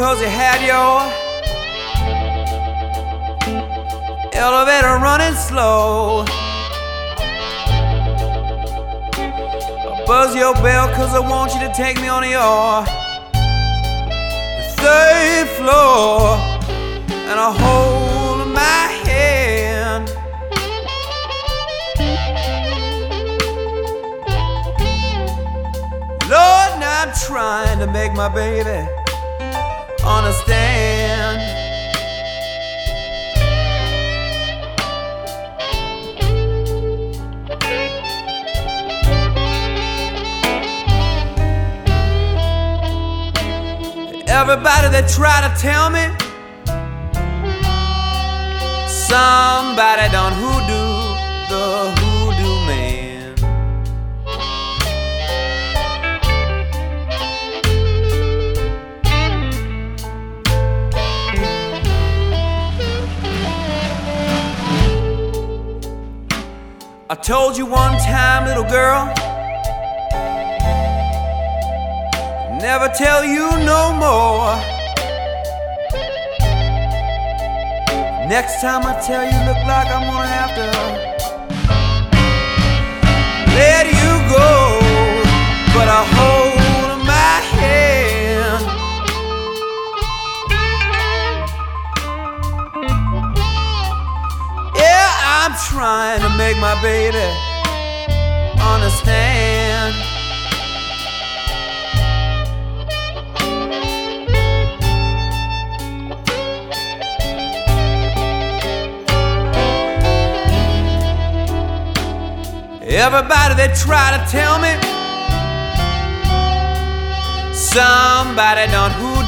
Cause you had your elevator running slow. Buzz your bell, cause I want you to take me on your third floor and I hold my hand. Lord, now I'm trying to make my baby understand. Everybody that try to tell me somebody done hoodoo told you one time, little girl. Never tell you no more. Next time I tell you, look like I'm gonna have to let you go. But I hold I'm trying to make my baby understand. Everybody that try to tell me somebody done hoodoo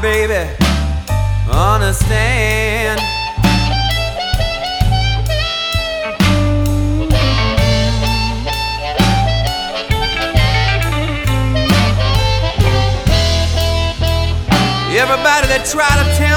baby understand. Everybody that try to tell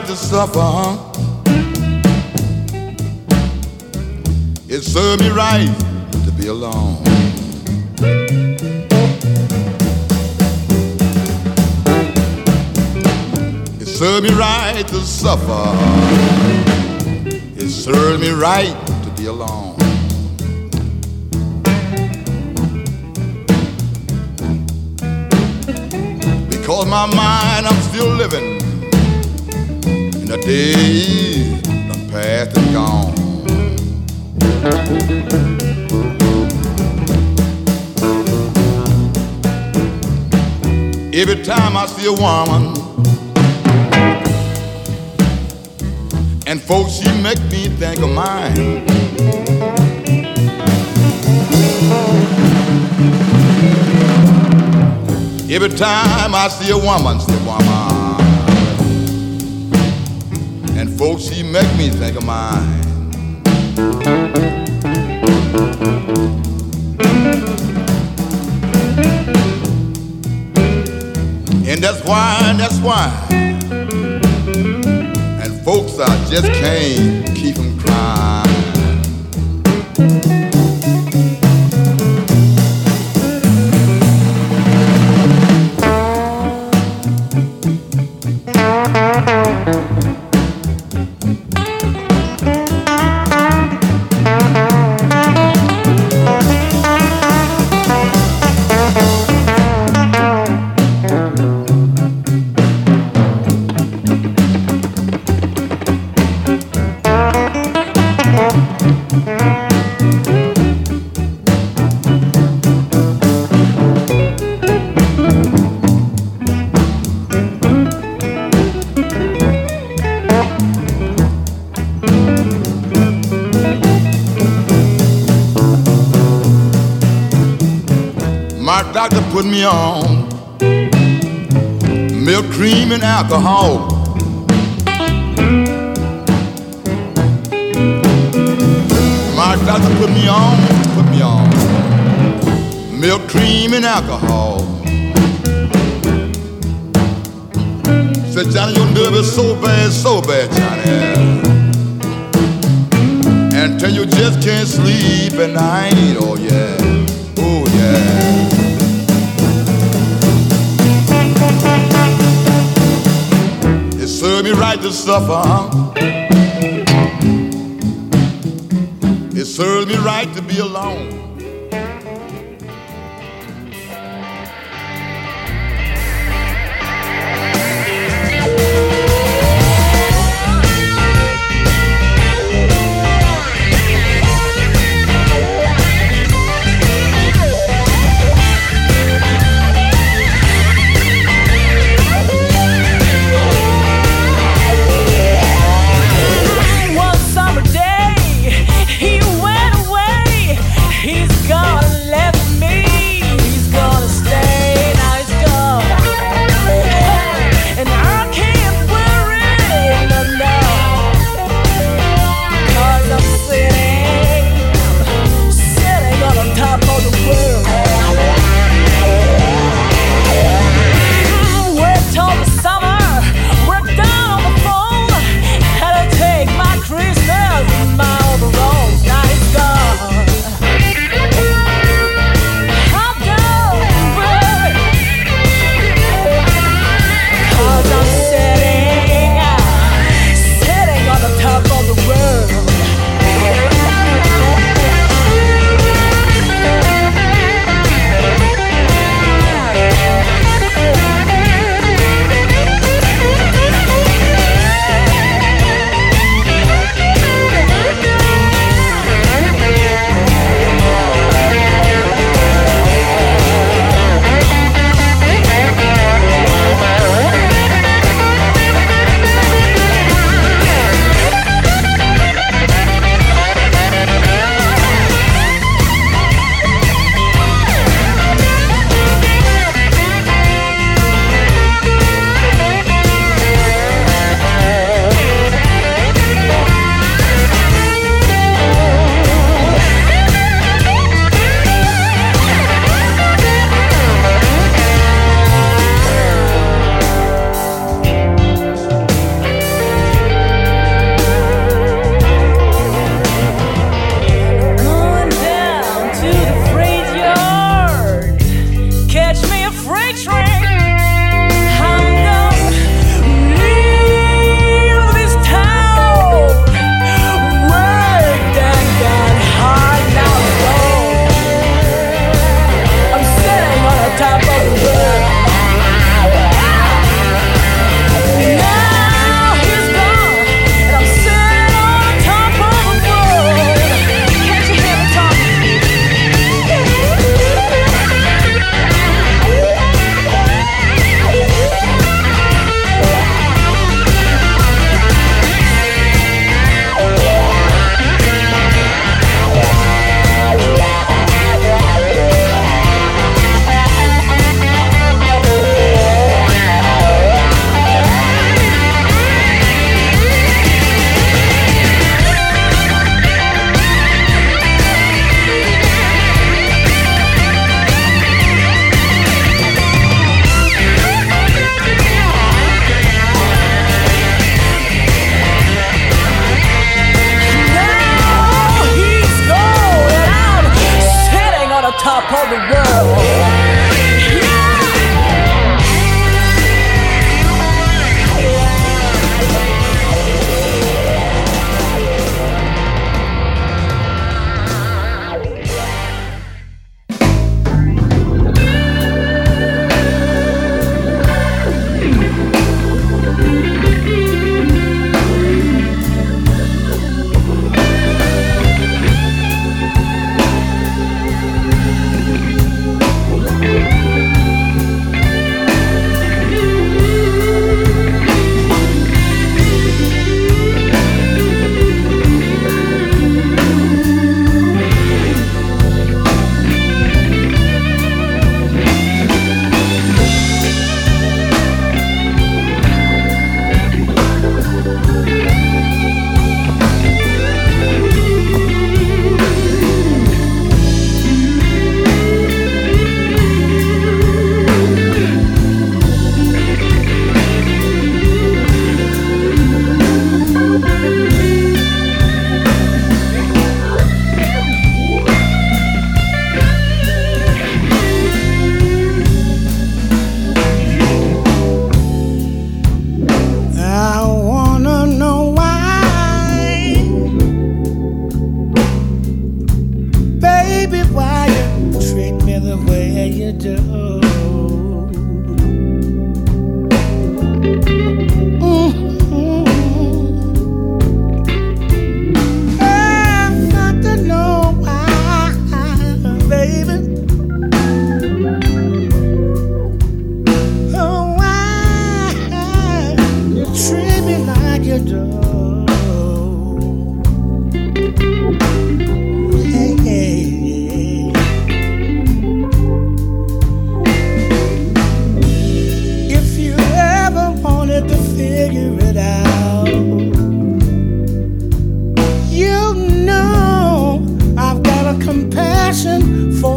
right to suffer, huh? It served me right to be alone. It served me right to suffer. It served me right to be alone. Because my mind, I'm still living in the day done past and gone. Every time I see a woman and folks, she make me think of mine. Every time I see a woman, see a woman, folks, she make me think of mine. And that's why, that's why. And folks, I just can't keep put me on milk, cream, and alcohol. My doctor put me on, put me on milk, cream, and alcohol. Said Johnny, your nerve is so bad, so bad, Johnny. And tell you just can't sleep at night, oh yeah, to suffer. It served me right to be alone.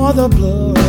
for the blood.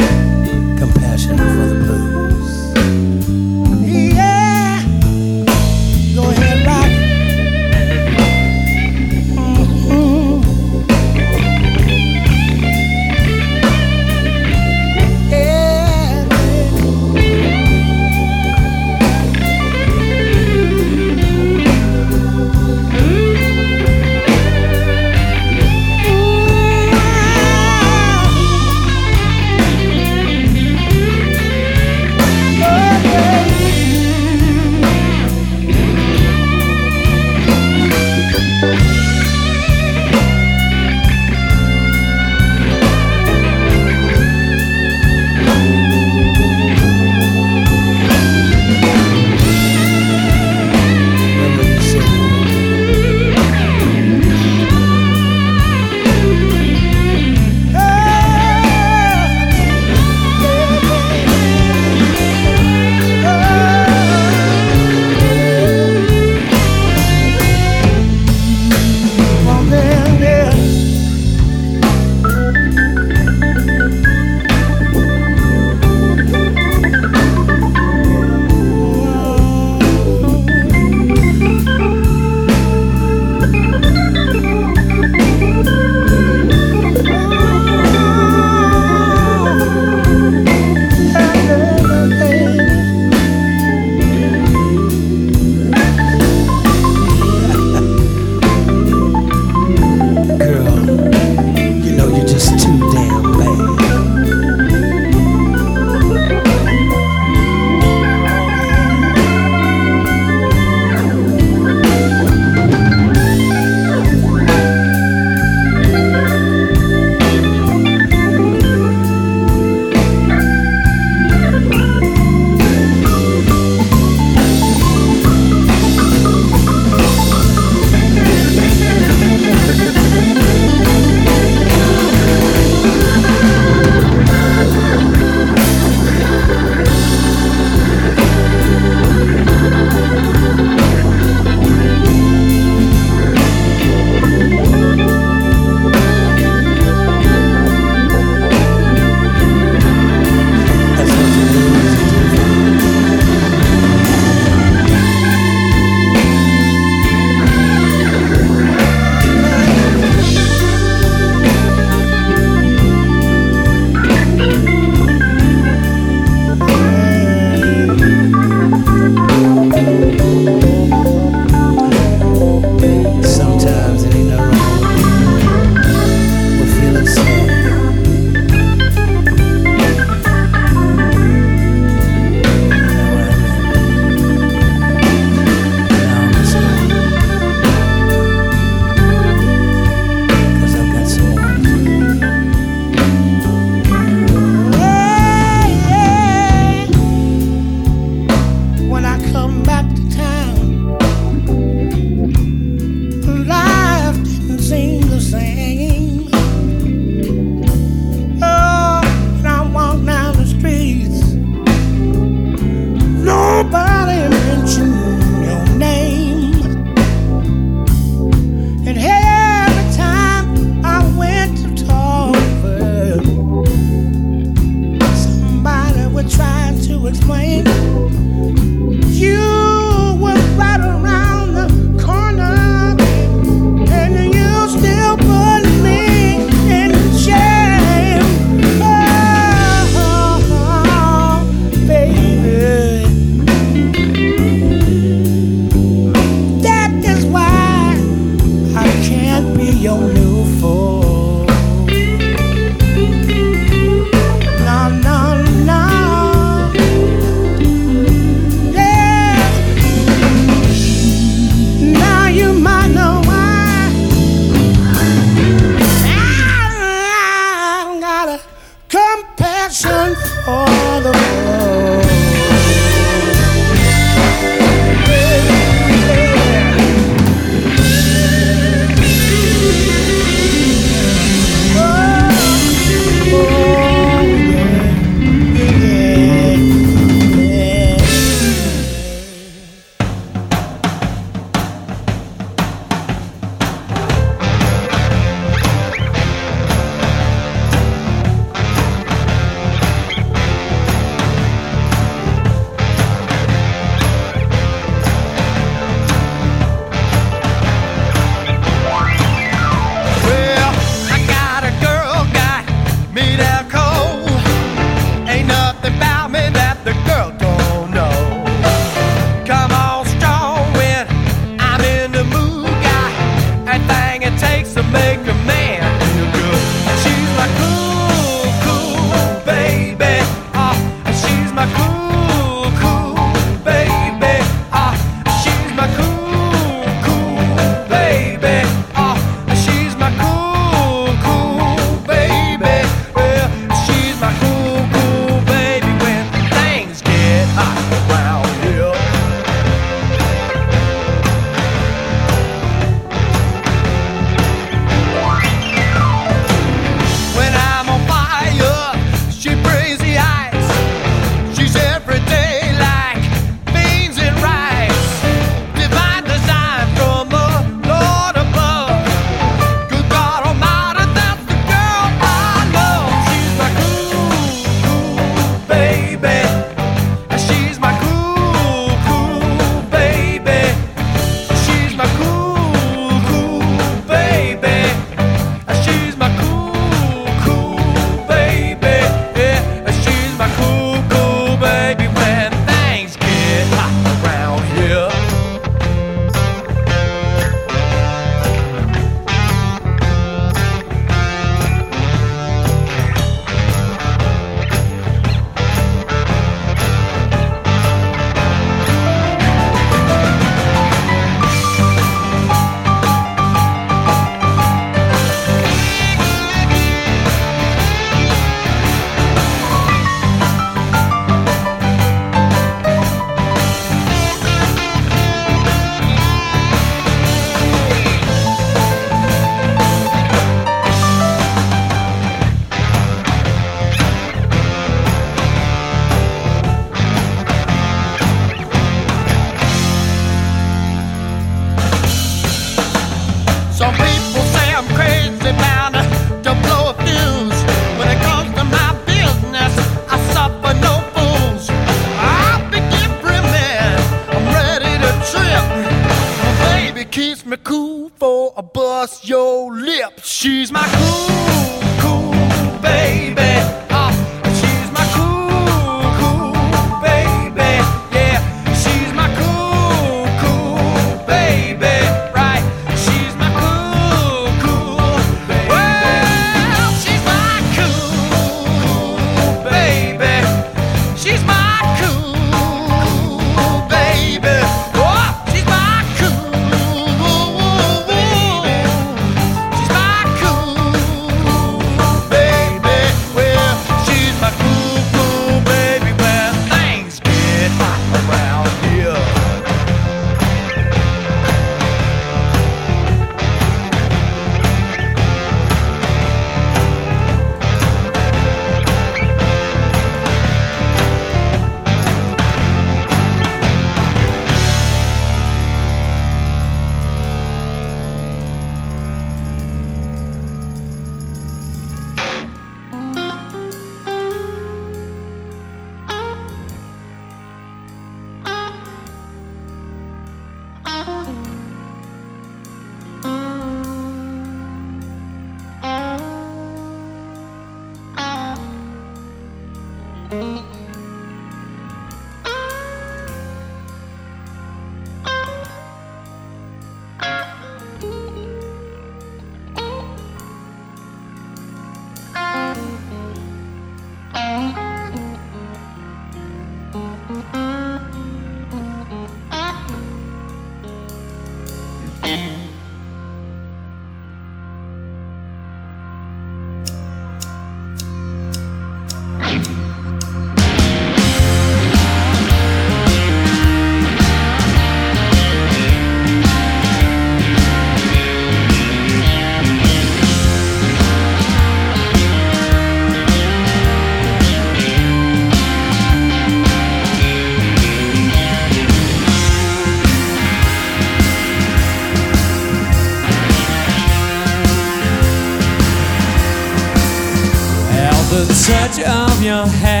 Touch of your hand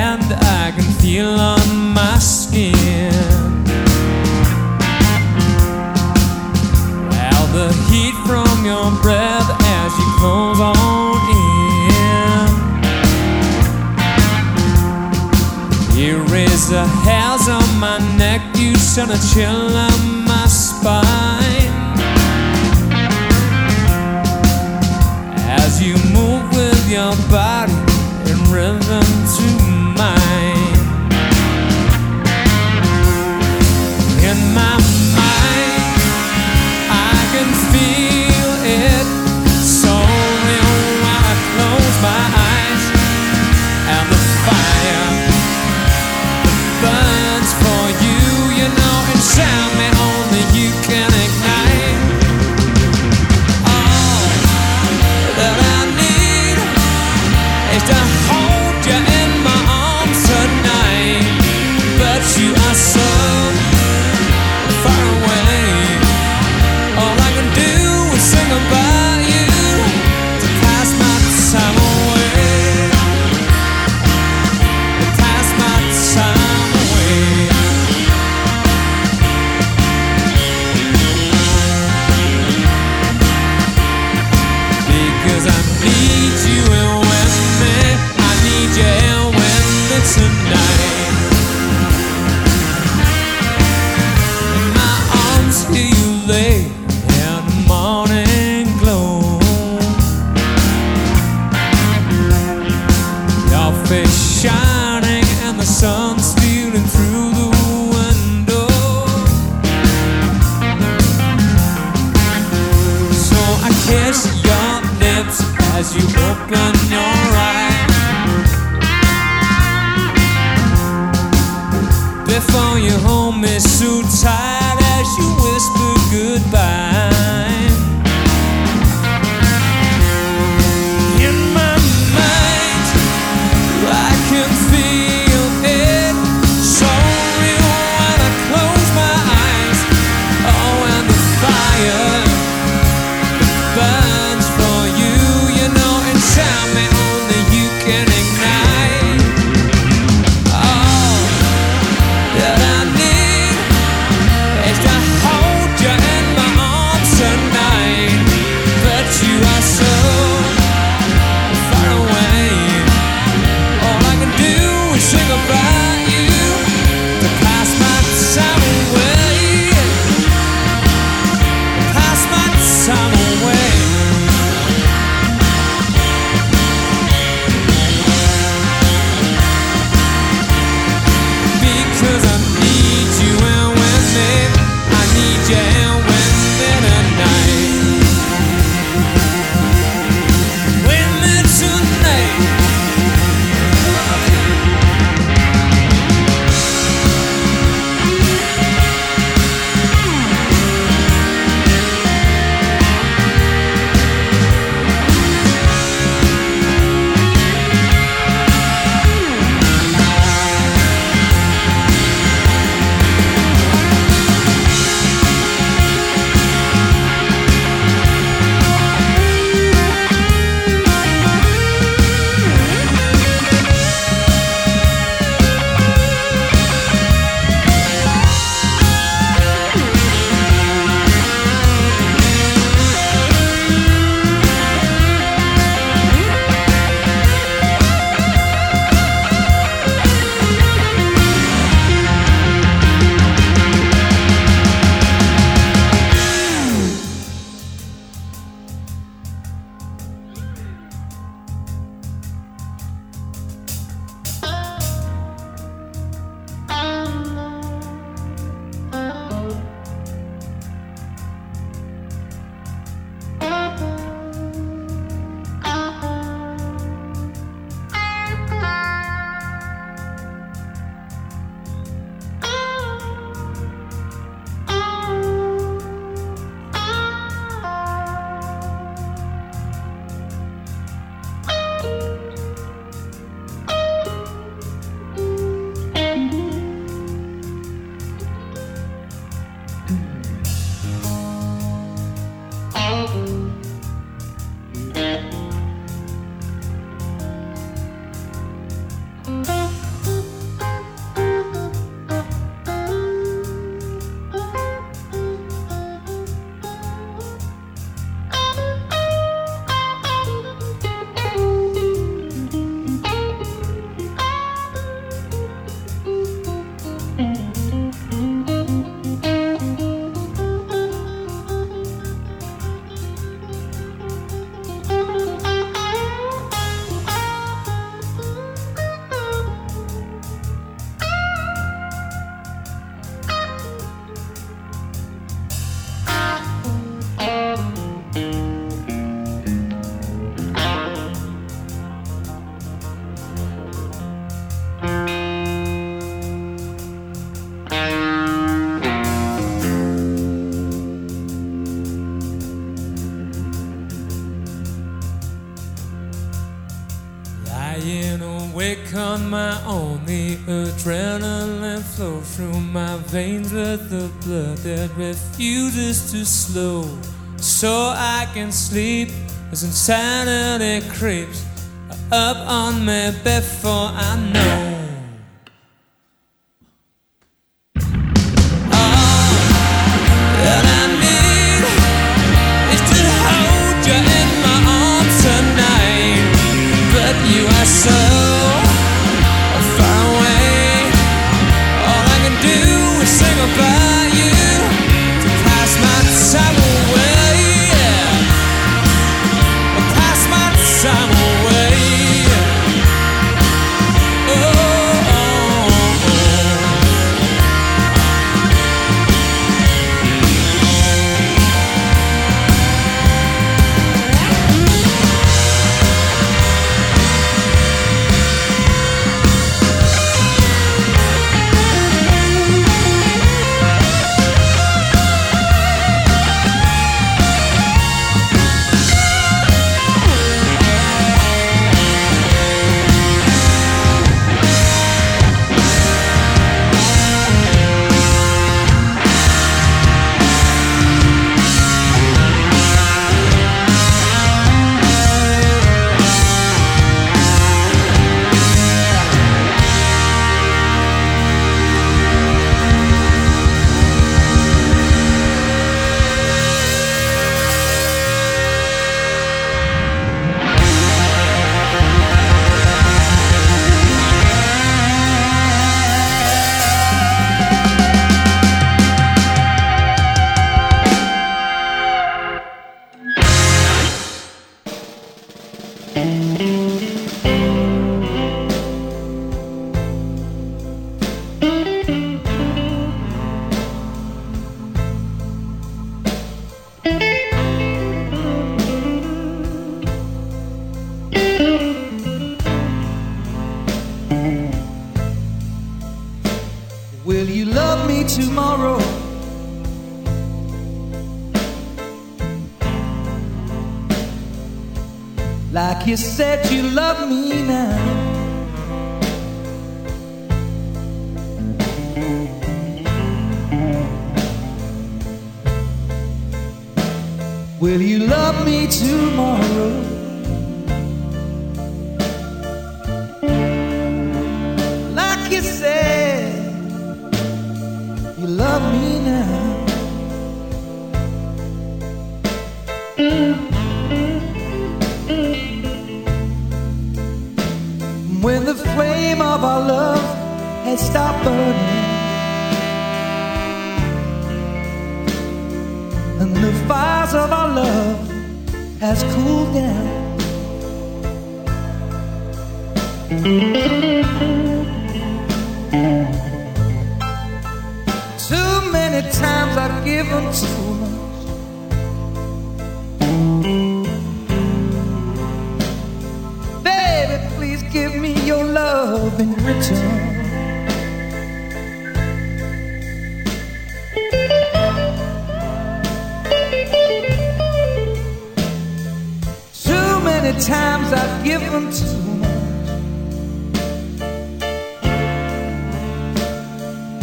slow so I can sleep. As insanity creeps up on me bed When the flame of our love has stopped burning, and the fires of our love has cooled down. Too many times I've given to Too many times I've given too much.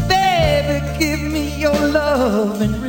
Baby, give me your love and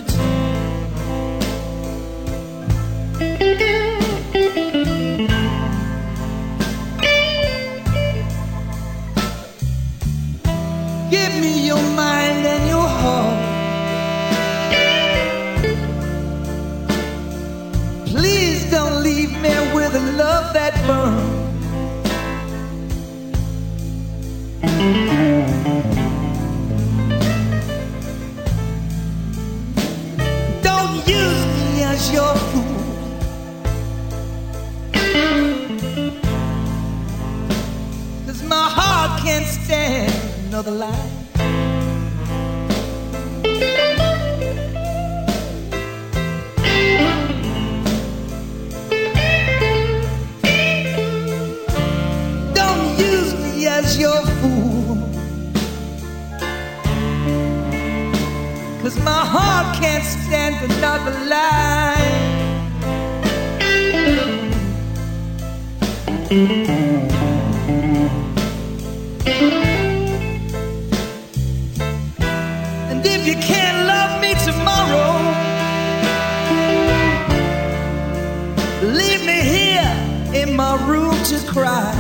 other line. And if you can't love me tomorrow, leave me here in my room to cry.